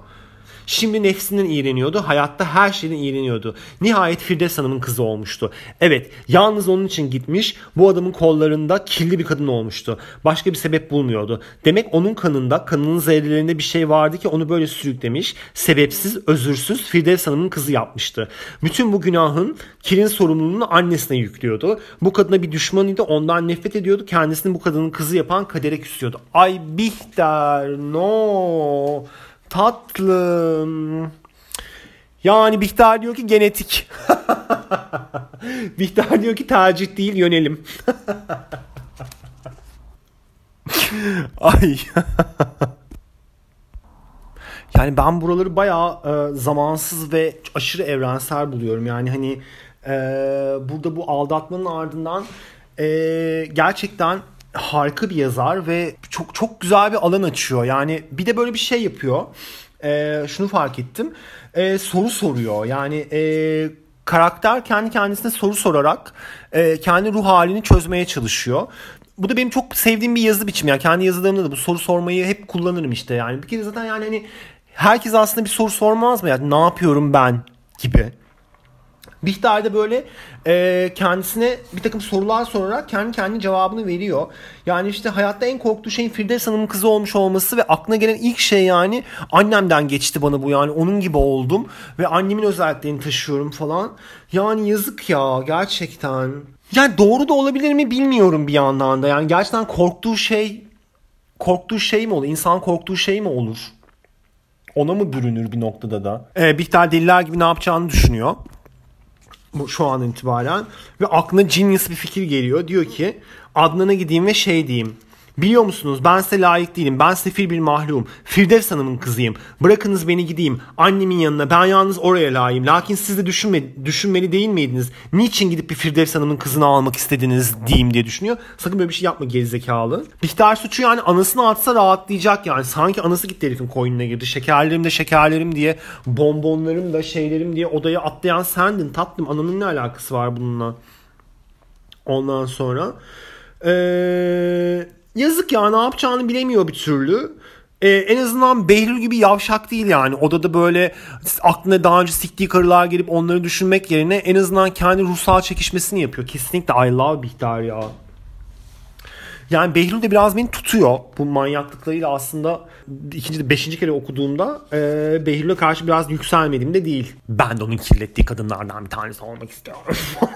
Şimdi nefsinden iğreniyordu. Hayatta her şeyden iğreniyordu. Nihayet Firdevs Hanım'ın kızı olmuştu. Evet yalnız onun için gitmiş. Bu adamın kollarında kirli bir kadın olmuştu. Başka bir sebep bulmuyordu. Demek onun kanında, kanının zerrelerinde bir şey vardı ki onu böyle sürüklemiş. Sebepsiz, özürsüz Firdevs Hanım'ın kızı yapmıştı. Bütün bu günahın kirin sorumluluğunu annesine yüklüyordu. Bu kadına bir düşmanıydı. Ondan nefret ediyordu. Kendisini bu kadının kızı yapan kadere küsüyordu. Ay Bihter no. Tatlım. Yani Bihter diyor ki genetik. Bihter diyor ki tercih değil yönelim. Ay. yani ben buraları bayağı e, zamansız ve aşırı evrensel buluyorum. Yani hani e, burada bu aldatmanın ardından e, gerçekten harika bir yazar ve çok çok güzel bir alan açıyor. Yani bir de böyle bir şey yapıyor. Ee, şunu fark ettim. Ee, soru soruyor. Yani e, karakter kendi kendisine soru sorarak e, kendi ruh halini çözmeye çalışıyor. Bu da benim çok sevdiğim bir yazı biçimi. Yani kendi yazılarımda da bu soru sormayı hep kullanırım işte. Yani bir kere zaten yani hani herkes aslında bir soru sormaz mı? Yani ne yapıyorum ben gibi. Bihter de böyle e, kendisine bir takım sorular sorarak kendi kendi cevabını veriyor. Yani işte hayatta en korktuğu şeyin Firdevs Hanım'ın kızı olmuş olması ve aklına gelen ilk şey yani annemden geçti bana bu yani onun gibi oldum ve annemin özelliklerini taşıyorum falan. Yani yazık ya gerçekten. Yani doğru da olabilir mi bilmiyorum bir yandan da. Yani gerçekten korktuğu şey korktuğu şey mi olur? İnsan korktuğu şey mi olur? Ona mı bürünür bir noktada da? Ee, Bihter deliler gibi ne yapacağını düşünüyor şu an itibaren ve aklına genius bir fikir geliyor. Diyor ki Adnan'a gideyim ve şey diyeyim. Biliyor musunuz ben size layık değilim. Ben sefil bir mahlum. Firdevs Hanım'ın kızıyım. Bırakınız beni gideyim. Annemin yanına. Ben yalnız oraya layığım. Lakin siz de düşünme, düşünmeli değil miydiniz? Niçin gidip bir Firdevs Hanım'ın kızını almak istediniz diyeyim diye düşünüyor. Sakın böyle bir şey yapma gerizekalı. Bihter suçu yani anasını atsa rahatlayacak yani. Sanki anası gitti herifin koynuna girdi. Şekerlerim de şekerlerim diye bonbonlarım da şeylerim diye odaya atlayan sendin tatlım. Ananın ne alakası var bununla? Ondan sonra ee, yazık ya ne yapacağını bilemiyor bir türlü. Ee, en azından Behlül gibi yavşak değil yani. Odada böyle aklına daha önce siktiği karılar gelip onları düşünmek yerine en azından kendi ruhsal çekişmesini yapıyor. Kesinlikle I love Bihter ya. Yani Behlül de biraz beni tutuyor. Bu manyaklıklarıyla aslında ikinci, beşinci kere okuduğumda e, Behlül'e karşı biraz yükselmediğim de değil. Ben de onun kirlettiği kadınlardan bir tanesi olmak istiyorum.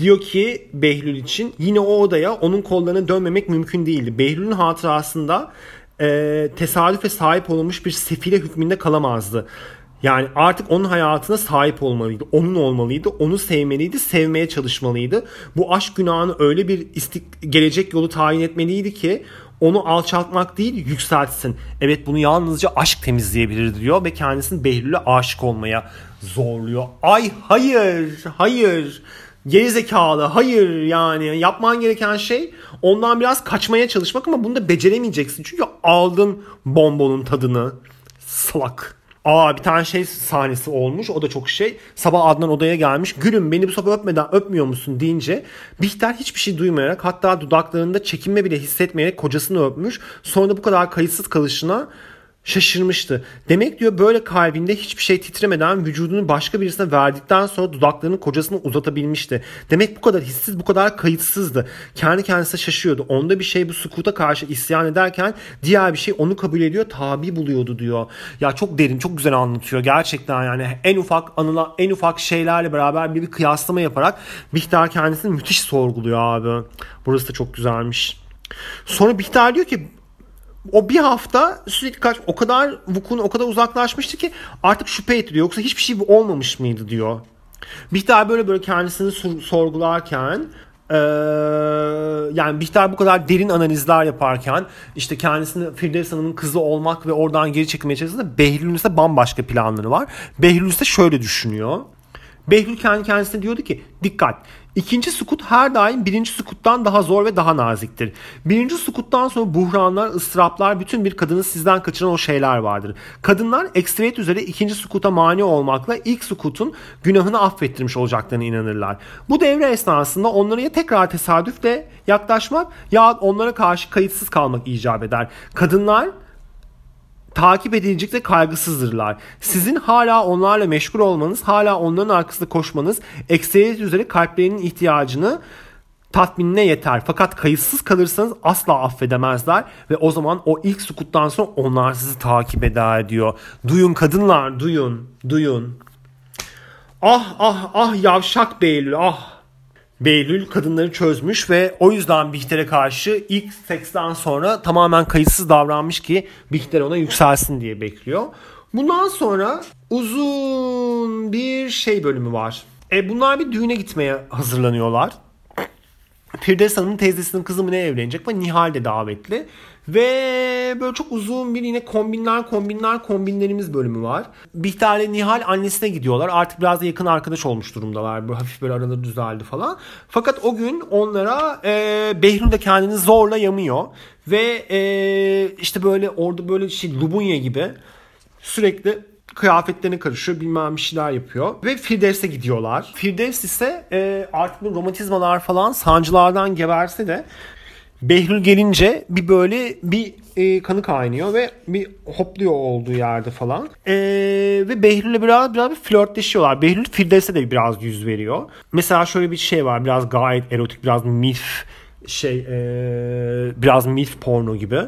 Diyor ki Behlül için yine o odaya onun kollarına dönmemek mümkün değildi. Behlül'ün hatırasında e, tesadüfe sahip olmuş bir sefile hükmünde kalamazdı. Yani artık onun hayatına sahip olmalıydı. Onun olmalıydı. Onu sevmeliydi. Sevmeye çalışmalıydı. Bu aşk günahını öyle bir istik gelecek yolu tayin etmeliydi ki onu alçaltmak değil yükseltsin. Evet bunu yalnızca aşk temizleyebilir diyor ve kendisini Behlül'e aşık olmaya zorluyor. Ay hayır hayır gerizekalı hayır yani yapman gereken şey ondan biraz kaçmaya çalışmak ama bunu da beceremeyeceksin. Çünkü aldın bonbonun tadını salak. Aa bir tane şey sahnesi olmuş. O da çok şey. Sabah Adnan odaya gelmiş. Gülüm beni bu sabah öpmeden öpmüyor musun deyince Bihter hiçbir şey duymayarak hatta dudaklarında çekinme bile hissetmeyerek kocasını öpmüş. Sonra da bu kadar kayıtsız kalışına şaşırmıştı. Demek diyor böyle kalbinde hiçbir şey titremeden vücudunu başka birisine verdikten sonra dudaklarını kocasına uzatabilmişti. Demek bu kadar hissiz bu kadar kayıtsızdı. Kendi kendisine şaşıyordu. Onda bir şey bu sukuta karşı isyan ederken diğer bir şey onu kabul ediyor tabi buluyordu diyor. Ya çok derin çok güzel anlatıyor gerçekten yani en ufak anıla en ufak şeylerle beraber bir, bir kıyaslama yaparak Bihter kendisini müthiş sorguluyor abi. Burası da çok güzelmiş. Sonra Bihter diyor ki o bir hafta sürekli kaç o kadar Vukun o kadar uzaklaşmıştı ki artık şüphe ettiriyor. Yoksa hiçbir şey olmamış mıydı diyor. Bihter böyle böyle kendisini sorgularken ee, yani Bihter bu kadar derin analizler yaparken işte kendisini Firdevs Hanım'ın kızı olmak ve oradan geri çekilmeye çalıştığında Behlül'ün ise bambaşka planları var. Behlül ise şöyle düşünüyor. Behlül kendi kendisine diyordu ki dikkat İkinci sukut her daim birinci sukuttan daha zor ve daha naziktir. Birinci sukuttan sonra buhranlar, ıstıraplar, bütün bir kadını sizden kaçıran o şeyler vardır. Kadınlar ekstriyet üzere ikinci sukuta mani olmakla ilk sukutun günahını affettirmiş olacaklarına inanırlar. Bu devre esnasında onlara ya tekrar tesadüfle yaklaşmak ya onlara karşı kayıtsız kalmak icap eder. Kadınlar takip edilecek de kaygısızdırlar. Sizin hala onlarla meşgul olmanız, hala onların arkasında koşmanız ekseriyet üzere kalplerinin ihtiyacını tatminine yeter. Fakat kayıtsız kalırsanız asla affedemezler ve o zaman o ilk sukuttan sonra onlar sizi takip eder diyor. Duyun kadınlar duyun duyun. Ah ah ah yavşak Beylül ah. Beylül kadınları çözmüş ve o yüzden Bihter'e karşı ilk seksten sonra tamamen kayıtsız davranmış ki Bihter ona yükselsin diye bekliyor. Bundan sonra uzun bir şey bölümü var. E bunlar bir düğüne gitmeye hazırlanıyorlar. Firdevs Hanım'ın teyzesinin kızı mı ne evlenecek ve Nihal de davetli. Ve böyle çok uzun bir yine kombinler kombinler kombinlerimiz bölümü var. Bihter Nihal annesine gidiyorlar. Artık biraz da yakın arkadaş olmuş durumdalar. Böyle hafif böyle araları düzeldi falan. Fakat o gün onlara e, Behlül de kendini zorla yamıyor. Ve e, işte böyle orada böyle şey Lubunya gibi sürekli kıyafetlerine karışıyor bilmem bir şeyler yapıyor. Ve Firdevs'e gidiyorlar. Firdevs ise e, artık bu romatizmalar falan sancılardan geberse de Behlül gelince bir böyle bir e, kanı kaynıyor ve bir hopluyor olduğu yerde falan. E, ve Behlül'le biraz biraz bir flörtleşiyorlar. Behlül Firdevs'e de biraz yüz veriyor. Mesela şöyle bir şey var. Biraz gayet erotik, biraz milf şey e, biraz milf porno gibi.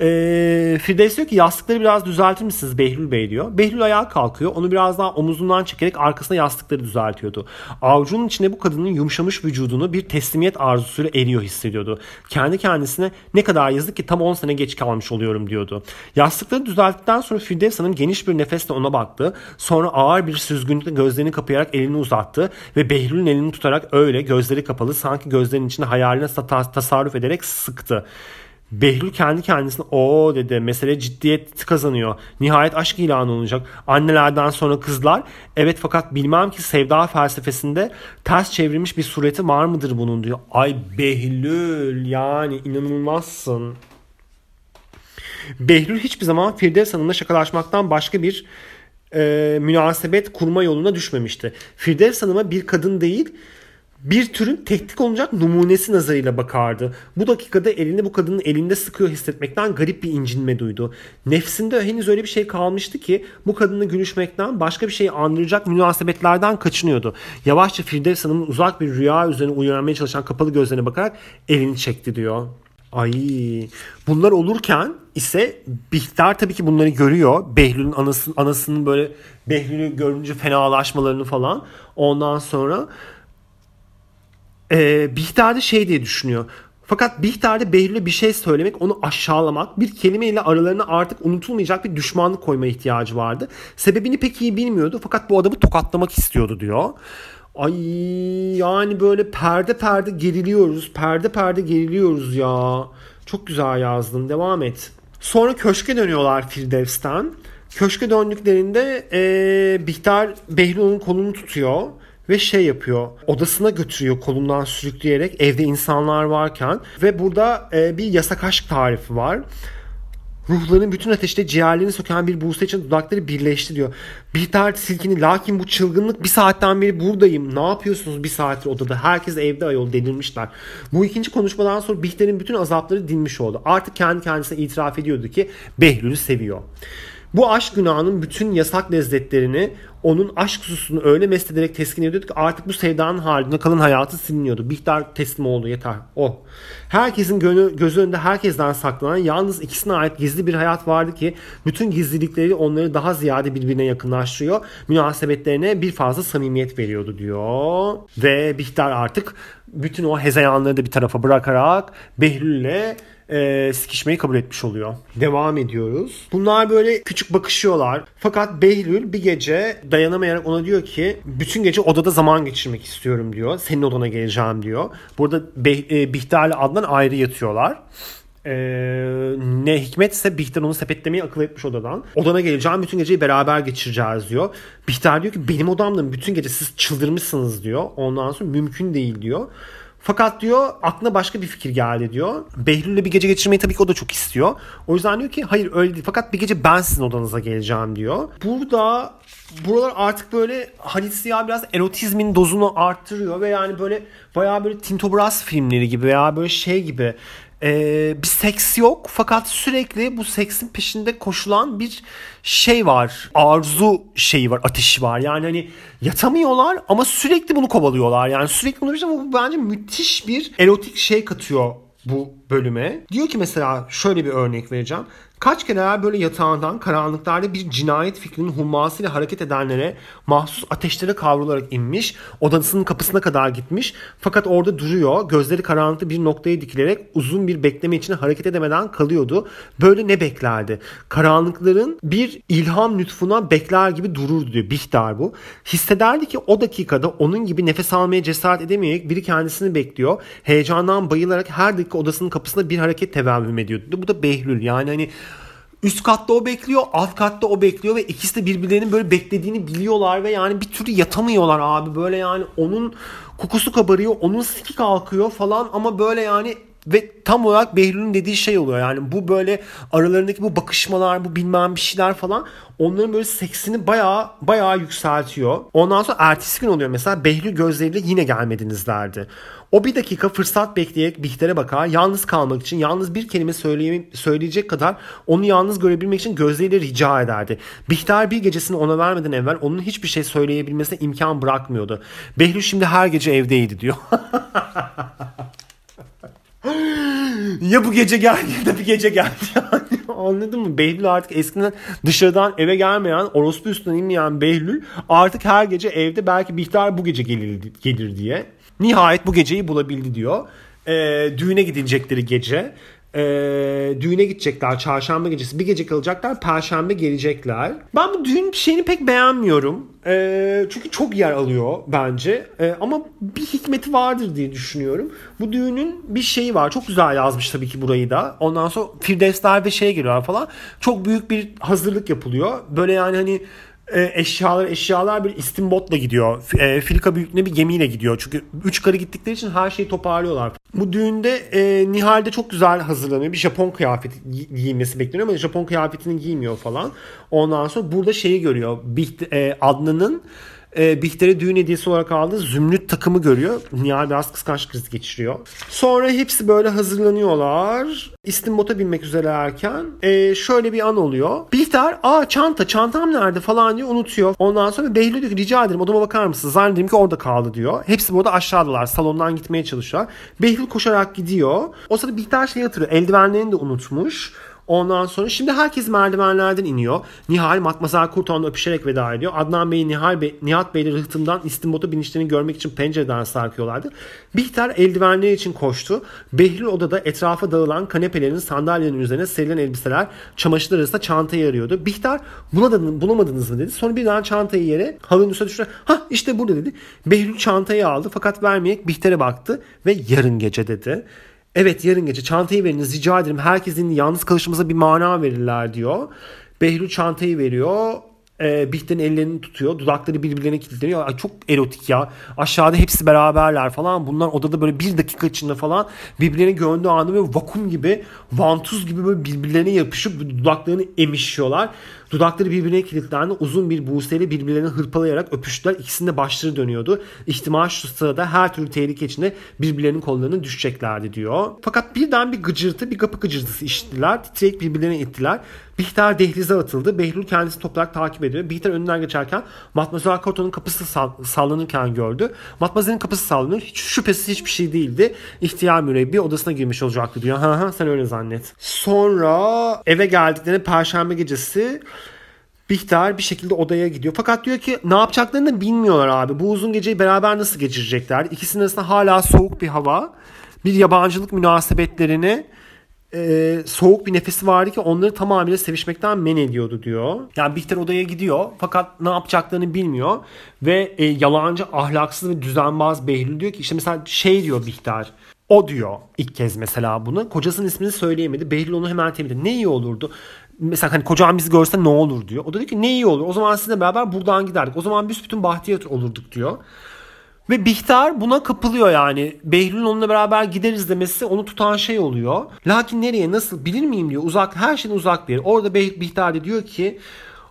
E, Firdevs diyor ki yastıkları biraz düzeltir misiniz Behlül Bey diyor. Behlül ayağa kalkıyor. Onu biraz daha omuzundan çekerek arkasına yastıkları düzeltiyordu. Avucunun içinde bu kadının yumuşamış vücudunu bir teslimiyet arzusuyla eriyor hissediyordu. Kendi kendisine ne kadar yazık ki tam 10 sene geç kalmış oluyorum diyordu. Yastıkları düzelttikten sonra Firdevs Hanım geniş bir nefesle ona baktı. Sonra ağır bir süzgünlükle gözlerini kapayarak elini uzattı ve Behlül'ün elini tutarak öyle gözleri kapalı sanki gözlerinin içinde hayaline tasarruf ederek sıktı. Behlül kendi kendisine o dedi mesele ciddiyet kazanıyor. Nihayet aşk ilanı olacak. Annelerden sonra kızlar. Evet fakat bilmem ki sevda felsefesinde ters çevrilmiş bir sureti var mıdır bunun diyor. Ay Behlül yani inanılmazsın. Behlül hiçbir zaman Firdevs Hanım'la şakalaşmaktan başka bir e, münasebet kurma yoluna düşmemişti. Firdevs Hanım'a bir kadın değil bir türün tehdit olacak numunesi nazarıyla bakardı. Bu dakikada elini bu kadının elinde sıkıyor hissetmekten garip bir incinme duydu. Nefsinde henüz öyle bir şey kalmıştı ki bu kadınla görüşmekten başka bir şeyi andıracak münasebetlerden kaçınıyordu. Yavaşça Firdevs Hanım'ın uzak bir rüya üzerine uyanmaya çalışan kapalı gözlerine bakarak elini çekti diyor. Ay bunlar olurken ise Bihter tabii ki bunları görüyor. Behlül'ün anasının, anasının böyle Behlül'ü görünce fenalaşmalarını falan. Ondan sonra e, Bihter de şey diye düşünüyor. Fakat Bihter'de Behlül'e bir şey söylemek, onu aşağılamak, bir kelimeyle aralarına artık unutulmayacak bir düşmanlık koyma ihtiyacı vardı. Sebebini pek iyi bilmiyordu fakat bu adamı tokatlamak istiyordu diyor. Ay yani böyle perde perde geriliyoruz. Perde perde geriliyoruz ya. Çok güzel yazdın. Devam et. Sonra köşke dönüyorlar Firdevs'ten. Köşke döndüklerinde ee, Bihter Behlül'ün kolunu tutuyor ve şey yapıyor. Odasına götürüyor kolundan sürükleyerek evde insanlar varken ve burada e, bir yasak aşk tarifi var. Ruhların bütün ateşte ciğerlerini söken bir Buse için dudakları birleşti diyor. Bihter silkini lakin bu çılgınlık bir saatten beri buradayım. Ne yapıyorsunuz bir saattir odada? Herkes evde ayol delirmişler. Bu ikinci konuşmadan sonra Bihter'in bütün azapları dinmiş oldu. Artık kendi kendisine itiraf ediyordu ki Behlül'ü seviyor. Bu aşk günahının bütün yasak lezzetlerini onun aşk susunu öyle mest ederek teskin ediyordu ki artık bu sevdanın halinde kalan hayatı siliniyordu. Bihter teslim oldu yeter. O. Herkesin gönü, gözü önünde herkesten saklanan yalnız ikisine ait gizli bir hayat vardı ki bütün gizlilikleri onları daha ziyade birbirine yakınlaştırıyor. Münasebetlerine bir fazla samimiyet veriyordu diyor. Ve Bihter artık bütün o hezeyanları da bir tarafa bırakarak Behlül'le e, sikişmeyi kabul etmiş oluyor. Devam ediyoruz. Bunlar böyle küçük bakışıyorlar. Fakat Behlül bir gece dayanamayarak ona diyor ki bütün gece odada zaman geçirmek istiyorum diyor. Senin odana geleceğim diyor. Burada Be- e, Bihter ile Adnan ayrı yatıyorlar. Ee, ne hikmetse Bihter onu sepetlemeyi akıl etmiş odadan. Odana geleceğim bütün geceyi beraber geçireceğiz diyor. Bihter diyor ki benim odamda bütün gece siz çıldırmışsınız diyor. Ondan sonra mümkün değil diyor. Fakat diyor aklına başka bir fikir geldi diyor. Behlül'le bir gece geçirmeyi tabii ki o da çok istiyor. O yüzden diyor ki hayır öyle değil. Fakat bir gece ben sizin odanıza geleceğim diyor. Burada buralar artık böyle Halit Ziya biraz erotizmin dozunu arttırıyor ve yani böyle bayağı böyle Tinto Brass filmleri gibi veya böyle şey gibi ee, bir seks yok fakat sürekli bu seksin peşinde koşulan bir şey var. Arzu şeyi var, ateşi var. Yani hani yatamıyorlar ama sürekli bunu kovalıyorlar. Yani sürekli bunu işte bu bence müthiş bir erotik şey katıyor bu bölüme. Diyor ki mesela şöyle bir örnek vereceğim. Kaç kere böyle yatağından karanlıklarda bir cinayet fikrinin hummasıyla hareket edenlere mahsus ateşlere kavrularak inmiş, odasının kapısına kadar gitmiş fakat orada duruyor, gözleri karanlıkta bir noktaya dikilerek uzun bir bekleme içine hareket edemeden kalıyordu. Böyle ne beklerdi? Karanlıkların bir ilham lütfuna bekler gibi dururdu diyor Bihter bu. Hissederdi ki o dakikada onun gibi nefes almaya cesaret edemeyerek biri kendisini bekliyor. Heyecandan bayılarak her dakika odasının kapısında bir hareket tevehüm ediyordu. Bu da Behlül yani hani Üst katta o bekliyor, alt katta o bekliyor ve ikisi de birbirlerinin böyle beklediğini biliyorlar ve yani bir türlü yatamıyorlar abi. Böyle yani onun kokusu kabarıyor, onun siki kalkıyor falan ama böyle yani ve tam olarak Behlül'ün dediği şey oluyor. Yani bu böyle aralarındaki bu bakışmalar, bu bilmem bir şeyler falan onların böyle seksini bayağı bayağı yükseltiyor. Ondan sonra ertesi gün oluyor mesela Behlül gözleriyle yine gelmediniz derdi. O bir dakika fırsat bekleyerek Bihter'e bakar. Yalnız kalmak için yalnız bir kelime söyleyecek kadar onu yalnız görebilmek için gözleriyle rica ederdi. Bihter bir gecesini ona vermeden evvel onun hiçbir şey söyleyebilmesine imkan bırakmıyordu. Behlül şimdi her gece evdeydi diyor. ya bu gece geldi ya da bir gece geldi yani. Anladın mı? Behlül artık eskiden dışarıdan eve gelmeyen, orospu üstüne inmeyen Behlül artık her gece evde belki Bihter bu gece gelir, gelir diye. Nihayet bu geceyi bulabildi diyor. E, düğüne gidecekleri gece e, düğüne gidecekler çarşamba gecesi. Bir gece kalacaklar perşembe gelecekler. Ben bu düğün şeyini pek beğenmiyorum. E, çünkü çok yer alıyor bence. E, ama bir hikmeti vardır diye düşünüyorum. Bu düğünün bir şeyi var. Çok güzel yazmış tabii ki burayı da. Ondan sonra Firdevsler ve şey geliyor falan. Çok büyük bir hazırlık yapılıyor. Böyle yani hani e, eşyalar eşyalar bir istimbotla gidiyor. E, Filika büyüklüğünde bir gemiyle gidiyor. Çünkü üç karı gittikleri için her şeyi toparlıyorlar. Bu düğünde e, Nihal de çok güzel hazırlanıyor. Bir Japon kıyafeti gi- giyinmesi bekleniyor ama Japon kıyafetini giymiyor falan. Ondan sonra burada şeyi görüyor. Biht, e, Adnan'ın e, Bihter'e düğün hediyesi olarak aldığı zümrüt takımı görüyor. Nihal biraz kıskanç krizi geçiriyor. Sonra hepsi böyle hazırlanıyorlar. İstimbot'a binmek üzerelerken e, şöyle bir an oluyor. Bihter aa çanta çantam nerede falan diyor unutuyor. Ondan sonra Behlül diyor ki rica ederim odama bakar mısın? Zannediyorum ki orada kaldı diyor. Hepsi burada aşağıdalar. Salondan gitmeye çalışıyorlar. Behlül koşarak gidiyor. O sırada Bihter şey hatırlıyor. Eldivenlerini de unutmuş. Ondan sonra şimdi herkes merdivenlerden iniyor. Nihal Matmazel Kurtan'la öpüşerek veda ediyor. Adnan Bey, Nihal Bey, Nihat Bey'le rıhtımdan İstimbot'a binişlerini görmek için pencereden sarkıyorlardı. Bihter eldivenleri için koştu. Behlül odada etrafa dağılan kanepelerin sandalyenin üzerine serilen elbiseler, çamaşırlar arasında çantayı arıyordu. Bihter bulamadınız, bulamadınız mı dedi. Sonra birden çantayı yere halının üstüne düştü. Ha işte burada dedi. Behlül çantayı aldı fakat vermeyerek Bihter'e baktı ve yarın gece dedi. Evet yarın gece çantayı veriniz rica ederim. Herkesin yalnız kalışımıza bir mana verirler diyor. Behlül çantayı veriyor. E, Bihter'in ellerini tutuyor. Dudakları birbirlerine kilitleniyor. Ay çok erotik ya. Aşağıda hepsi beraberler falan. Bunlar odada böyle bir dakika içinde falan birbirlerini gördüğü anda böyle vakum gibi, vantuz gibi böyle birbirlerine yapışıp dudaklarını emişiyorlar. Dudakları birbirine kilitlendi. Uzun bir buseyle birbirlerini hırpalayarak öpüştüler. İkisinde başları dönüyordu. İhtimal şu sırada her türlü tehlike içinde birbirlerinin kollarına düşeceklerdi diyor. Fakat birden bir gıcırtı, bir kapı gıcırtısı işittiler. Titreyip birbirlerine ittiler. Bihter dehlize atıldı. Behlül kendisi toplarak takip ediyor. Bihter önünden geçerken Matmazel Koto'nun kapısı sallanırken gördü. Matmazel'in kapısı sallanıyor. Hiç şüphesiz hiçbir şey değildi. İhtiyar mürebbi odasına girmiş olacaktı diyor. Ha ha sen öyle zannet. Sonra eve geldiklerinde perşembe gecesi Bihter bir şekilde odaya gidiyor. Fakat diyor ki ne yapacaklarını da bilmiyorlar abi. Bu uzun geceyi beraber nasıl geçirecekler? İkisinin arasında hala soğuk bir hava. Bir yabancılık münasebetlerini e, soğuk bir nefesi vardı ki onları tamamıyla sevişmekten men ediyordu diyor. Yani Bihter odaya gidiyor fakat ne yapacaklarını bilmiyor ve e, yalancı, ahlaksız ve düzenbaz Behlül diyor ki işte mesela şey diyor Bihter. O diyor ilk kez mesela bunu. Kocasının ismini söyleyemedi. Behlül onu hemen tebrik Ne iyi olurdu mesela hani kocam bizi görse ne olur diyor. O da diyor ki ne iyi olur. O zaman sizinle beraber buradan giderdik. O zaman biz bütün bahtiyar olurduk diyor. Ve Bihter buna kapılıyor yani. Behlül'ün onunla beraber gideriz demesi onu tutan şey oluyor. Lakin nereye nasıl bilir miyim diyor. Uzak her şeyden uzak bir yer. Orada Bihter de diyor ki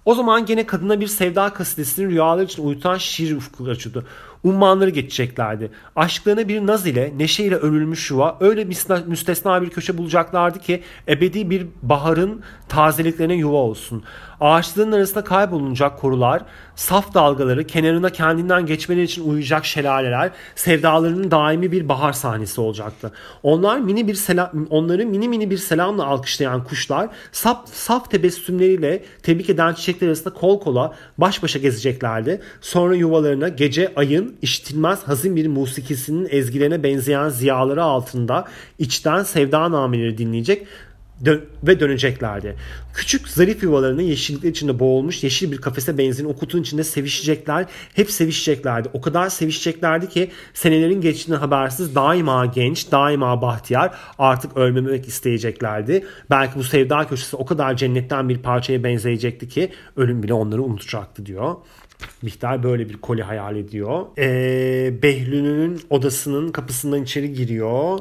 o zaman gene kadına bir sevda kasidesini rüyalar için uyutan şiir ufku açıldı. Ummanları geçeceklerdi. Aşklarına bir naz ile, neşeyle örülmüş yuva öyle müstesna bir köşe bulacaklardı ki ebedi bir baharın tazeliklerine yuva olsun. Ağaçların arasında kaybolunacak korular, saf dalgaları, kenarına kendinden geçmeleri için uyuyacak şelaleler, sevdalarının daimi bir bahar sahnesi olacaktı. Onlar mini bir selam, onları mini mini bir selamla alkışlayan kuşlar, saf, saf tebessümleriyle tebrik eden çiçekler arasında kol kola baş başa gezeceklerdi. Sonra yuvalarına gece ayın işitilmez hazin bir musikisinin ezgilerine benzeyen ziyaları altında içten sevda nameleri dinleyecek dön- ve döneceklerdi. Küçük zarif yuvalarının yeşillikler içinde boğulmuş yeşil bir kafese benzeyen o kutunun içinde sevişecekler. Hep sevişeceklerdi. O kadar sevişeceklerdi ki senelerin geçtiğini habersiz daima genç, daima bahtiyar artık ölmemek isteyeceklerdi. Belki bu sevda köşesi o kadar cennetten bir parçaya benzeyecekti ki ölüm bile onları unutacaktı diyor. Miktar böyle bir koli hayal ediyor. Ee, Behlül'ün odasının kapısından içeri giriyor.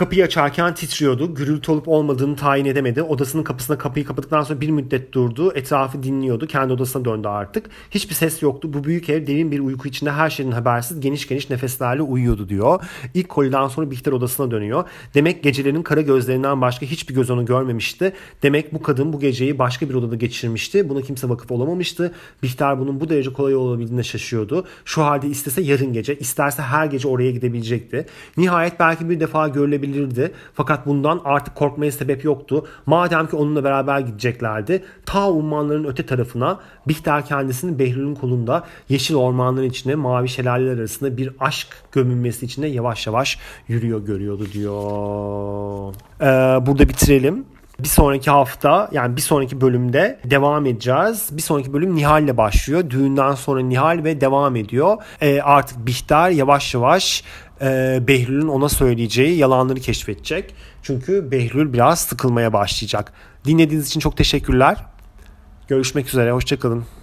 Kapıyı açarken titriyordu. Gürültü olup olmadığını tayin edemedi. Odasının kapısına kapıyı kapattıktan sonra bir müddet durdu. Etrafı dinliyordu. Kendi odasına döndü artık. Hiçbir ses yoktu. Bu büyük ev derin bir uyku içinde her şeyden habersiz geniş geniş nefeslerle uyuyordu diyor. İlk koliden sonra Bihter odasına dönüyor. Demek gecelerin kara gözlerinden başka hiçbir göz onu görmemişti. Demek bu kadın bu geceyi başka bir odada geçirmişti. Buna kimse vakıf olamamıştı. Bihter bunun bu derece kolay olabildiğine şaşıyordu. Şu halde istese yarın gece, isterse her gece oraya gidebilecekti. Nihayet belki bir defa görülebilir olabilirdi. Fakat bundan artık korkmaya sebep yoktu. Madem ki onunla beraber gideceklerdi. Ta ummanların öte tarafına Bihter kendisini Behlül'ün kolunda yeşil ormanların içine mavi şelaleler arasında bir aşk gömülmesi içinde yavaş yavaş yürüyor görüyordu diyor. Ee, burada bitirelim. Bir sonraki hafta yani bir sonraki bölümde devam edeceğiz. Bir sonraki bölüm Nihal ile başlıyor. Düğünden sonra Nihal ve devam ediyor. E, artık Bihter yavaş yavaş e, Behlül'ün ona söyleyeceği yalanları keşfedecek. Çünkü Behlül biraz sıkılmaya başlayacak. Dinlediğiniz için çok teşekkürler. Görüşmek üzere. Hoşçakalın.